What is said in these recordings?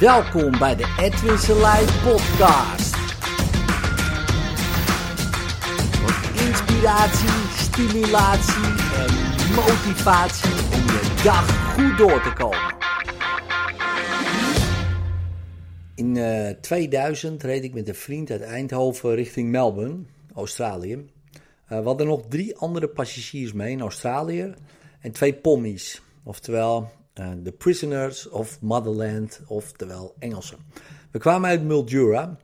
Welkom bij de Edwin Selijn podcast. Voor inspiratie, stimulatie en motivatie om je dag goed door te komen. In uh, 2000 reed ik met een vriend uit Eindhoven richting Melbourne, Australië. Uh, we hadden nog drie andere passagiers mee, een Australiër en twee pommies. Oftewel de Prisoners of Motherland, oftewel Engelsen. We kwamen uit Mildura,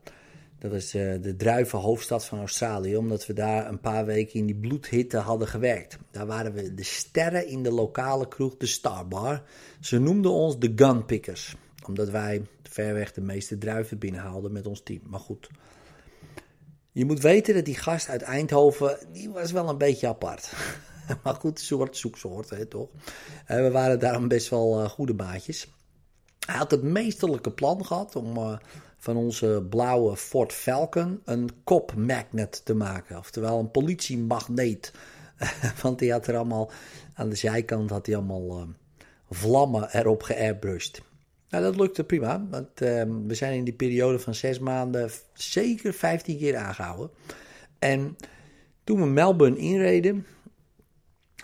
dat is uh, de druivenhoofdstad van Australië, omdat we daar een paar weken in die bloedhitte hadden gewerkt. Daar waren we de sterren in de lokale kroeg, de Starbar. Ze noemden ons de Gunpickers, omdat wij verweg de meeste druiven binnenhaalden met ons team. Maar goed, je moet weten dat die gast uit Eindhoven, die was wel een beetje apart. maar goed, soort zoeksoort, toch? Uh, we waren daarom best wel uh, goede maatjes. Hij had het meesterlijke plan gehad om uh, van onze blauwe Ford Falcon een kop magnet te maken. Oftewel een politiemagneet. Want hij had er allemaal, aan de zijkant had hij allemaal vlammen erop geairbrushed. Nou, dat lukte prima. Want we zijn in die periode van zes maanden zeker 15 keer aangehouden. En toen we Melbourne inreden,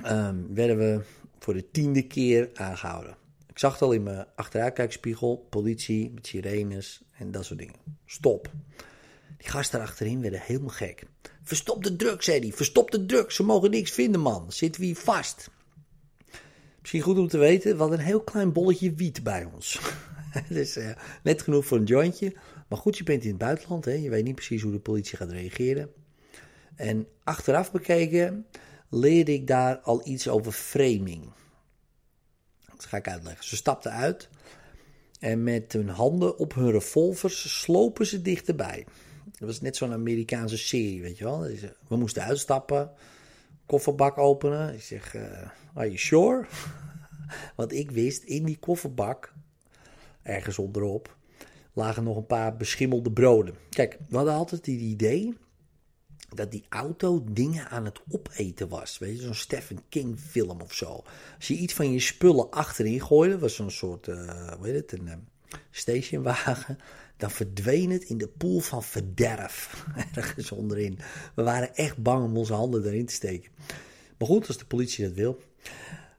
um, werden we voor de tiende keer aangehouden. Ik zag het al in mijn achteruitkijkspiegel, politie met sirenes en dat soort dingen. Stop. Die gasten achterin werden helemaal gek. Verstop de drugs, zei hij. Verstop de drugs. Ze mogen niks vinden, man. Zitten we hier vast. Misschien goed om te weten, we hadden een heel klein bolletje wiet bij ons. dus uh, net genoeg voor een jointje. Maar goed, je bent in het buitenland, hè? je weet niet precies hoe de politie gaat reageren. En achteraf bekeken leerde ik daar al iets over framing. Dat ga ik uitleggen. Ze stapten uit en met hun handen op hun revolvers slopen ze dichterbij. Dat was net zo'n Amerikaanse serie, weet je wel. We moesten uitstappen, kofferbak openen. Ik zeg, uh, are you sure? Want ik wist, in die kofferbak, ergens onderop, lagen nog een paar beschimmelde broden. Kijk, we hadden altijd het idee dat die auto dingen aan het opeten was. Weet je, zo'n Stephen King film of zo. Als je iets van je spullen achterin gooide, was zo'n soort, uh, hoe heet het, een uh, stationwagen. Dan verdween het in de pool van verderf. Ergens onderin. We waren echt bang om onze handen erin te steken. Maar goed, als de politie dat wil.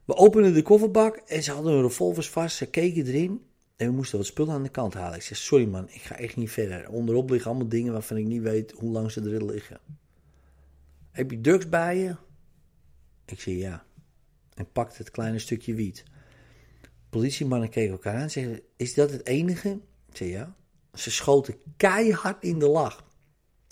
We openden de kofferbak en ze hadden hun revolvers vast. Ze keken erin en we moesten wat spullen aan de kant halen. Ik zeg, sorry man, ik ga echt niet verder. Onderop liggen allemaal dingen waarvan ik niet weet hoe lang ze erin liggen. Heb je drugs bij je? Ik zei ja. En pakte het kleine stukje wiet. Politiemannen keken elkaar aan en zeiden: Is dat het enige? Ik zei ja. Ze schoten keihard in de lach.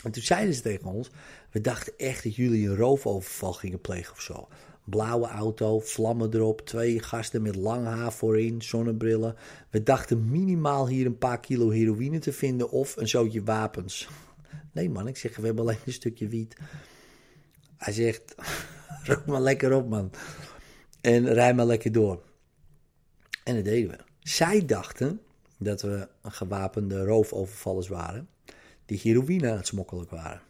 En toen zeiden ze tegen ons: We dachten echt dat jullie een roofoverval gingen plegen of zo. Blauwe auto, vlammen erop, twee gasten met lang haar voorin, zonnebrillen. We dachten minimaal hier een paar kilo heroïne te vinden of een zootje wapens. Nee man, ik zeg, we hebben alleen een stukje wiet. Hij zegt, rook maar lekker op man. En rij maar lekker door. En dat deden we. Zij dachten dat we gewapende roofovervallers waren. Die heroïne aan het smokkelen waren.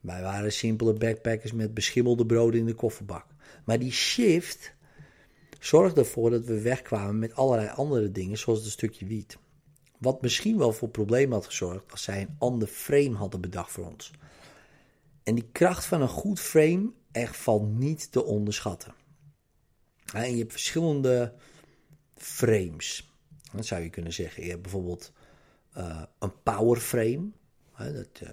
Wij waren simpele backpackers met beschimmelde broden in de kofferbak. Maar die shift zorgde ervoor dat we wegkwamen met allerlei andere dingen, zoals een stukje wiet. Wat misschien wel voor problemen had gezorgd als zij een ander frame hadden bedacht voor ons. En die kracht van een goed frame echt valt niet te onderschatten. En je hebt verschillende frames. Dat zou je kunnen zeggen. Je hebt bijvoorbeeld uh, een power frame. Dat, uh,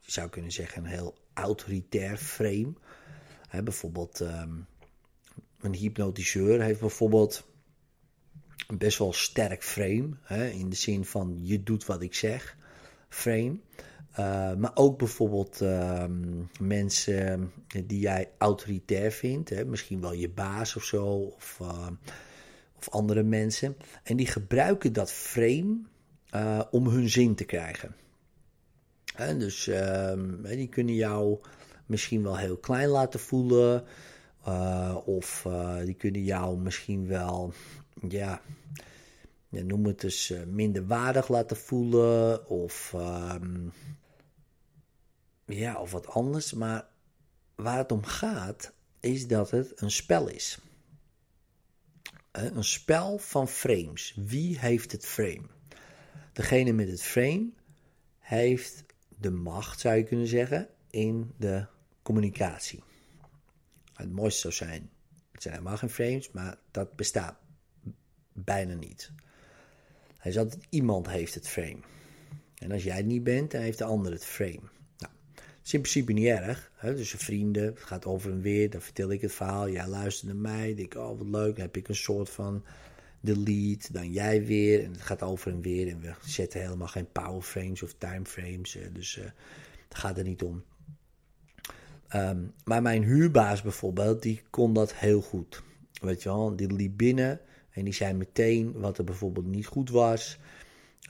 je zou kunnen zeggen een heel autoritair frame. bijvoorbeeld um, een hypnotiseur heeft bijvoorbeeld een best wel sterk frame. in de zin van je doet wat ik zeg frame. Uh, maar ook bijvoorbeeld uh, mensen die jij autoritair vindt, hè, misschien wel je baas of zo, of, uh, of andere mensen. En die gebruiken dat frame uh, om hun zin te krijgen. En dus ehm, die kunnen jou misschien wel heel klein laten voelen, of die kunnen jou misschien wel, ja, noem het dus minder waardig laten voelen, of ehm, ja, of wat anders. Maar waar het om gaat, is dat het een spel is. Een spel van frames. Wie heeft het frame? degene met het frame heeft de macht, zou je kunnen zeggen, in de communicatie. Het mooiste zou zijn, het zijn helemaal geen frames, maar dat bestaat bijna niet. Hij is altijd, iemand heeft het frame. En als jij het niet bent, dan heeft de ander het frame. Is in principe niet erg. Hè? Dus vrienden, het gaat over en weer, dan vertel ik het verhaal. Jij luistert naar mij, denk oh wat leuk, dan heb ik een soort van de lead, dan jij weer. En het gaat over en weer. En we zetten helemaal geen powerframes of timeframes. Dus uh, het gaat er niet om. Um, maar mijn huurbaas bijvoorbeeld, die kon dat heel goed. Weet je wel, die liep binnen en die zei meteen wat er bijvoorbeeld niet goed was.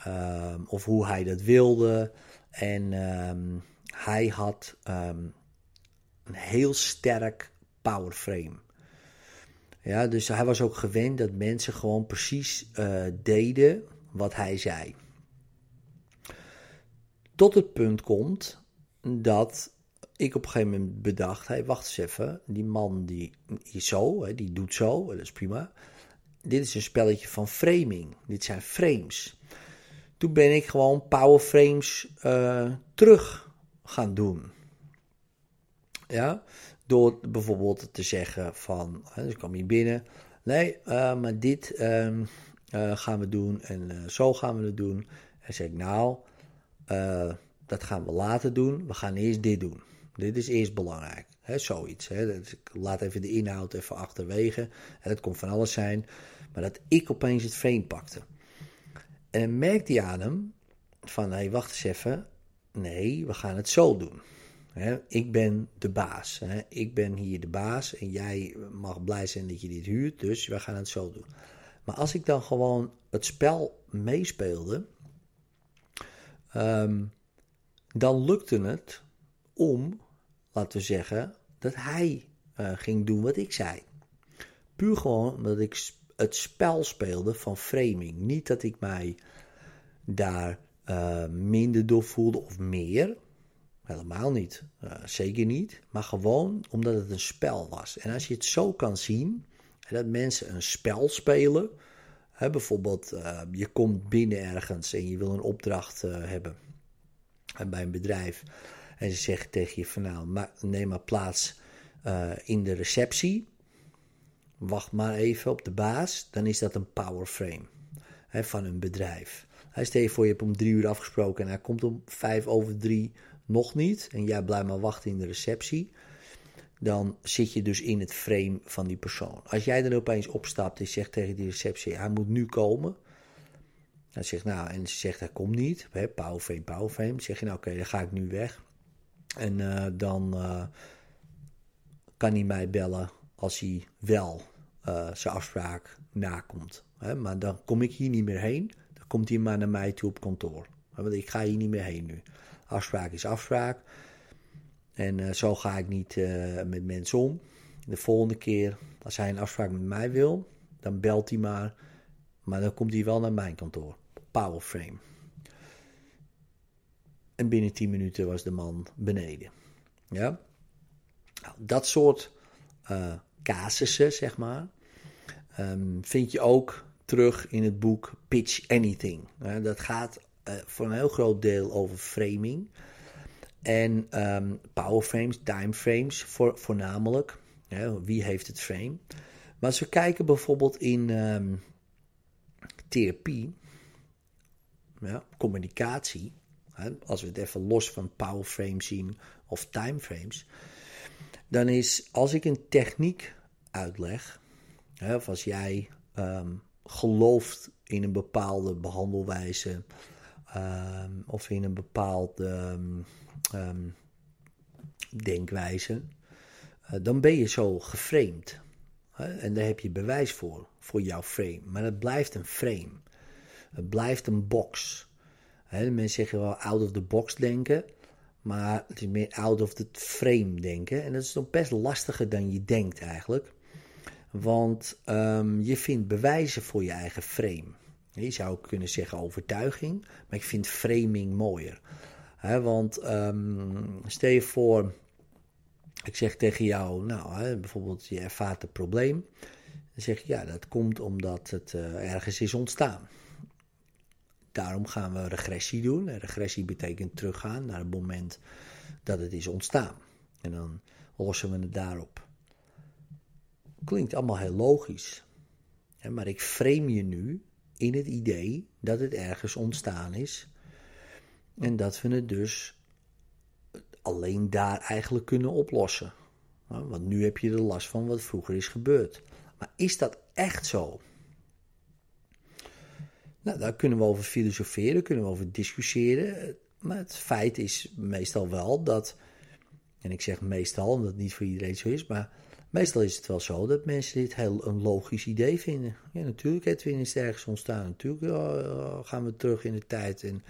Um, of hoe hij dat wilde. En um, hij had een heel sterk powerframe. Ja, dus hij was ook gewend dat mensen gewoon precies uh, deden wat hij zei. Tot het punt komt dat ik op een gegeven moment bedacht: hey, wacht eens even, die man die is zo, die doet zo, dat is prima. Dit is een spelletje van framing. Dit zijn frames. Toen ben ik gewoon power frames uh, terug gaan doen. Ja, door bijvoorbeeld te zeggen van, dus kwam hier binnen, nee, uh, maar dit uh, gaan we doen en zo gaan we het doen. En zeg ik, nou, dat gaan we later doen, we gaan eerst dit doen. Dit is eerst belangrijk, hè, zoiets. Hè. Dus ik laat even de inhoud even achterwege. En dat kon van alles zijn, maar dat ik opeens het frame pakte. En dan merkte hij aan hem van, hé, hey, wacht eens even, nee, we gaan het zo doen ik ben de baas. ik ben hier de baas en jij mag blij zijn dat je dit huurt, dus we gaan het zo doen. Maar als ik dan gewoon het spel meespeelde, um, dan lukte het om, laten we zeggen, dat hij uh, ging doen wat ik zei. Puur gewoon omdat ik het spel speelde van framing. Niet dat ik mij daar uh, minder door voelde of meer. Helemaal niet. Uh, zeker niet. Maar gewoon omdat het een spel was. En als je het zo kan zien, dat mensen een spel spelen. Hè, bijvoorbeeld, uh, je komt binnen ergens en je wil een opdracht hebben bij een bedrijf. En ze zeggen tegen je van nou, neem maar plaats in de receptie. Wacht maar even op de baas. Dan is dat een power frame hè, van een bedrijf. Hij stel je voor, je hebt om drie uur afgesproken en hij komt om vijf over drie nog niet en jij blijft maar wachten in de receptie, dan zit je dus in het frame van die persoon. Als jij dan opeens opstapt en zegt tegen die receptie, hij moet nu komen. Dan zegt, nou, en ze zegt, hij komt niet. Hè, powerframe, zeg je, nou oké, dan ga ik nu weg. En uh, dan uh, kan hij mij bellen als hij wel uh, zijn afspraak nakomt. Maar dan kom ik hier niet meer heen. Komt hij maar naar mij toe op kantoor. Want ik ga hier niet meer heen nu. Afspraak is afspraak. En uh, zo ga ik niet uh, met mensen om. De volgende keer, als hij een afspraak met mij wil, dan belt hij maar. Maar dan komt hij wel naar mijn kantoor. Powerframe. En binnen 10 minuten was de man beneden. Ja? Nou, dat soort uh, casussen, zeg maar, um, vind je ook terug in het boek Pitch Anything. dat gaat uh, voor een heel groot deel over framing. En um, powerframes, timeframes voor, voornamelijk. wie heeft het frame? Maar als we kijken bijvoorbeeld in um, therapie, ja, communicatie, als we het even los van powerframes zien of timeframes, dan is als ik een techniek uitleg, of als jij um, gelooft in een bepaalde behandelwijze, um, of in een bepaalde um, denkwijze, uh, dan ben je zo geframed. En daar heb je bewijs voor, voor jouw frame. Maar het blijft een frame. Het blijft een box. Mensen zeggen wel out of the box denken. Maar het is meer out of the frame denken. En dat is nog best lastiger dan je denkt eigenlijk. Want um, je vindt bewijzen voor je eigen frame. Je zou kunnen zeggen overtuiging, maar ik vind framing mooier. want um, stel je voor, ik zeg tegen jou, nou, bijvoorbeeld je ervaart een probleem. Dan zeg je, ja, dat komt omdat het uh, ergens is ontstaan. daarom gaan we regressie doen. En regressie betekent teruggaan naar het moment dat het is ontstaan. En dan lossen we het daarop. Klinkt allemaal heel logisch. Maar ik frame je nu in het idee dat het ergens ontstaan is. En dat we het dus alleen daar eigenlijk kunnen oplossen. Want nu heb je de last van wat vroeger is gebeurd. Maar is dat echt zo? Nou, daar kunnen we over filosoferen, kunnen we over discussiëren. Maar het feit is meestal wel dat, en ik zeg meestal omdat het niet voor iedereen zo is, maar meestal is het wel zo dat mensen dit heel een logisch idee vinden. Ja, natuurlijk, Edwin is ergens ontstaan. Natuurlijk gaan we terug in de tijd. En,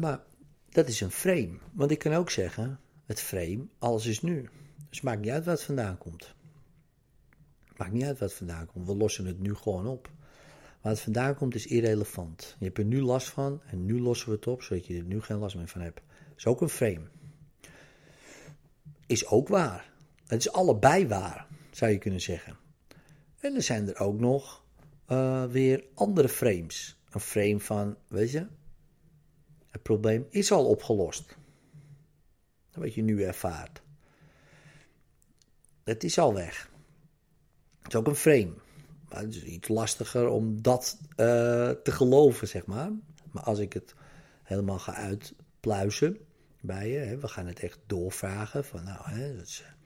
maar dat is een frame. Want ik kan ook zeggen, het frame, alles is nu. Dus maakt niet uit wat vandaan komt. Maakt niet uit wat vandaan komt. We lossen het nu gewoon op. Waar het vandaan komt is irrelevant. Je hebt er nu last van en nu lossen we het op, zodat je er nu geen last meer van hebt. Is ook een frame. Is ook waar. Het is allebei waar, zou je kunnen zeggen. En er zijn er ook nog uh, weer andere frames. Een frame van, weet je, het probleem is al opgelost. Wat je nu ervaart. Het is al weg. Het is ook een frame. Maar het is iets lastiger om dat uh, te geloven, zeg maar. Maar als ik het helemaal ga uitpluizen bij je, hè, we gaan het echt doorvragen van, nou, hè, is, uh,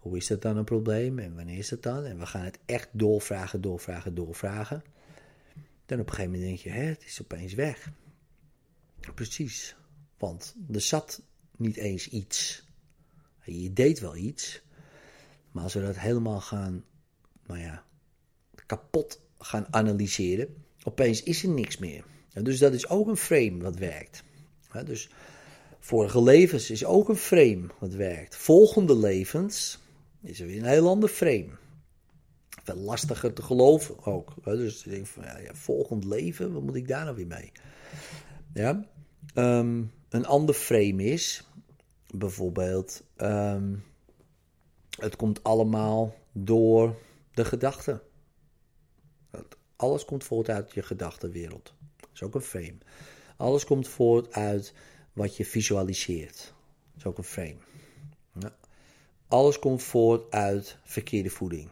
hoe is dat dan een probleem en wanneer is dat dan? En we gaan het echt doorvragen, doorvragen, doorvragen. Dan op een gegeven moment denk je, hè, het is opeens weg. Precies, want er zat niet eens iets. Je deed wel iets, maar als we dat helemaal gaan, nou ja, kapot gaan analyseren, opeens is er niks meer. dus dat is ook een frame wat werkt. dus vorige levens is ook een frame wat werkt. Volgende levens is er weer een heel ander frame. Veel lastiger te geloven ook. Dus ik denk van, ja, ja, volgend leven, wat moet ik daar nou weer mee? Ja. Ehm, een ander frame is bijvoorbeeld, ehm, het komt allemaal door de gedachten. Alles komt voort uit je gedachtenwereld. Dat is ook een frame. Alles komt voort uit wat je visualiseert. Dat is ook een frame. Alles komt voort uit verkeerde voeding.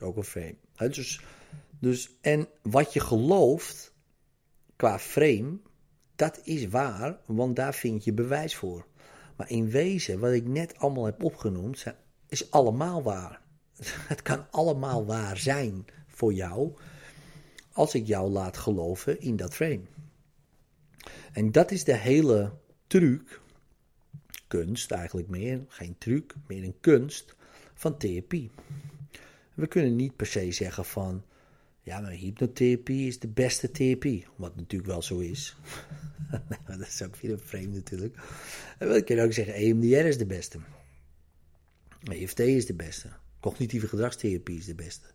Ook een frame. Dus, dus, en wat je gelooft qua frame, dat is waar, want daar vind je bewijs voor. Maar in wezen, wat ik net allemaal heb opgenoemd, is allemaal waar. Het kan allemaal waar zijn voor jou, als ik jou laat geloven in dat frame. En dat is de hele truc, kunst eigenlijk meer, geen truc, meer een kunst van therapie. We kunnen niet per se zeggen van, ja, maar hypnotherapie is de beste therapie, wat natuurlijk wel zo is. dat is ook weer een frame natuurlijk. We kunnen ook zeggen, EMDR is de beste. EFT is de beste. Cognitieve gedragstherapie is de beste.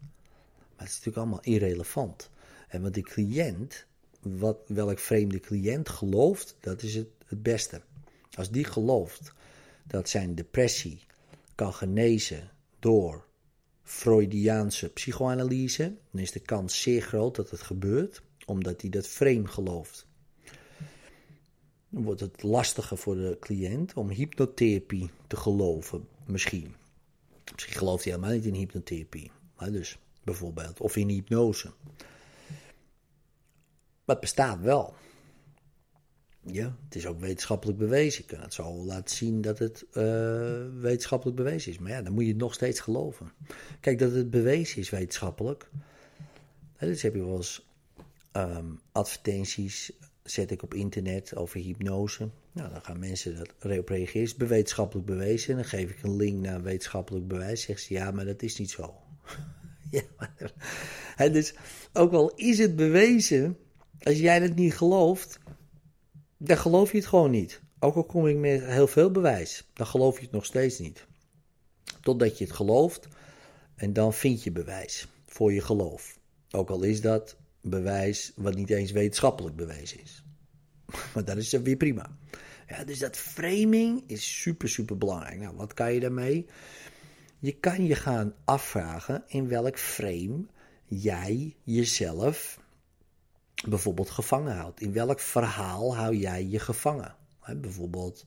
Maar het is natuurlijk allemaal irrelevant. En wat de cliënt, wat, welk vreemde cliënt gelooft, dat is het, het beste. Als die gelooft dat zijn depressie kan genezen door Freudiaanse psychoanalyse, dan is de kans zeer groot dat het gebeurt, omdat hij dat frame gelooft. Dan wordt het lastiger voor de cliënt om hypnotherapie te geloven, misschien. Misschien gelooft hij helemaal niet in hypnotherapie, maar dus bijvoorbeeld, of in hypnose. Maar het bestaat wel. Ja, het is ook wetenschappelijk bewezen. Je kan het zo laten zien dat het uh, wetenschappelijk bewezen is. Maar ja, dan moet je het nog steeds geloven. Kijk, dat het bewezen is wetenschappelijk. Dus heb je wel eens um, advertenties, zet ik op internet over hypnose. Nou, dan gaan mensen dat reageren. Is wetenschappelijk bewezen? En dan geef ik een link naar wetenschappelijk bewijs. Zegt ze ja, maar dat is niet zo. ja, dus ook al is het bewezen, als jij het niet gelooft, dan geloof je het gewoon niet. Ook al kom ik met heel veel bewijs, dan geloof je het nog steeds niet. Totdat je het gelooft en dan vind je bewijs voor je geloof. Ook al is dat bewijs wat niet eens wetenschappelijk bewezen is. Maar dat is weer prima. Ja, dus dat framing is super, super belangrijk. Nou, wat kan je daarmee? Je kan je gaan afvragen in welk frame jij jezelf bijvoorbeeld gevangen houdt. In welk verhaal hou jij je gevangen? bijvoorbeeld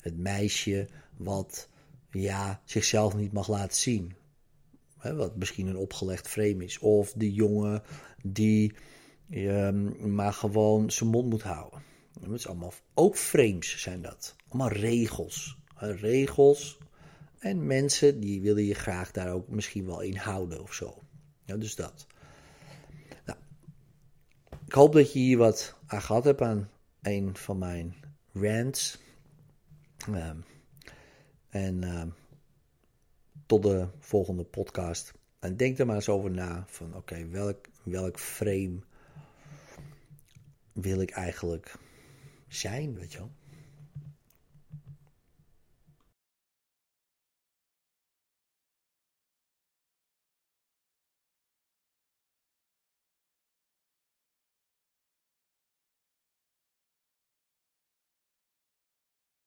het meisje wat ja, zichzelf niet mag laten zien. wat misschien een opgelegd frame is. Of de jongen die ehm, maar gewoon zijn mond moet houden. Dat is allemaal, ook frames zijn dat. Allemaal regels. regels. En mensen die willen je graag daar ook misschien wel in houden of zo. Dus dat. Ik hoop dat je hier wat aan gehad hebt aan een van mijn rants. Ehm, en ehm, tot de volgende podcast. En denk er maar eens over na van oké, welk, welk frame wil ik eigenlijk zijn, weet je wel.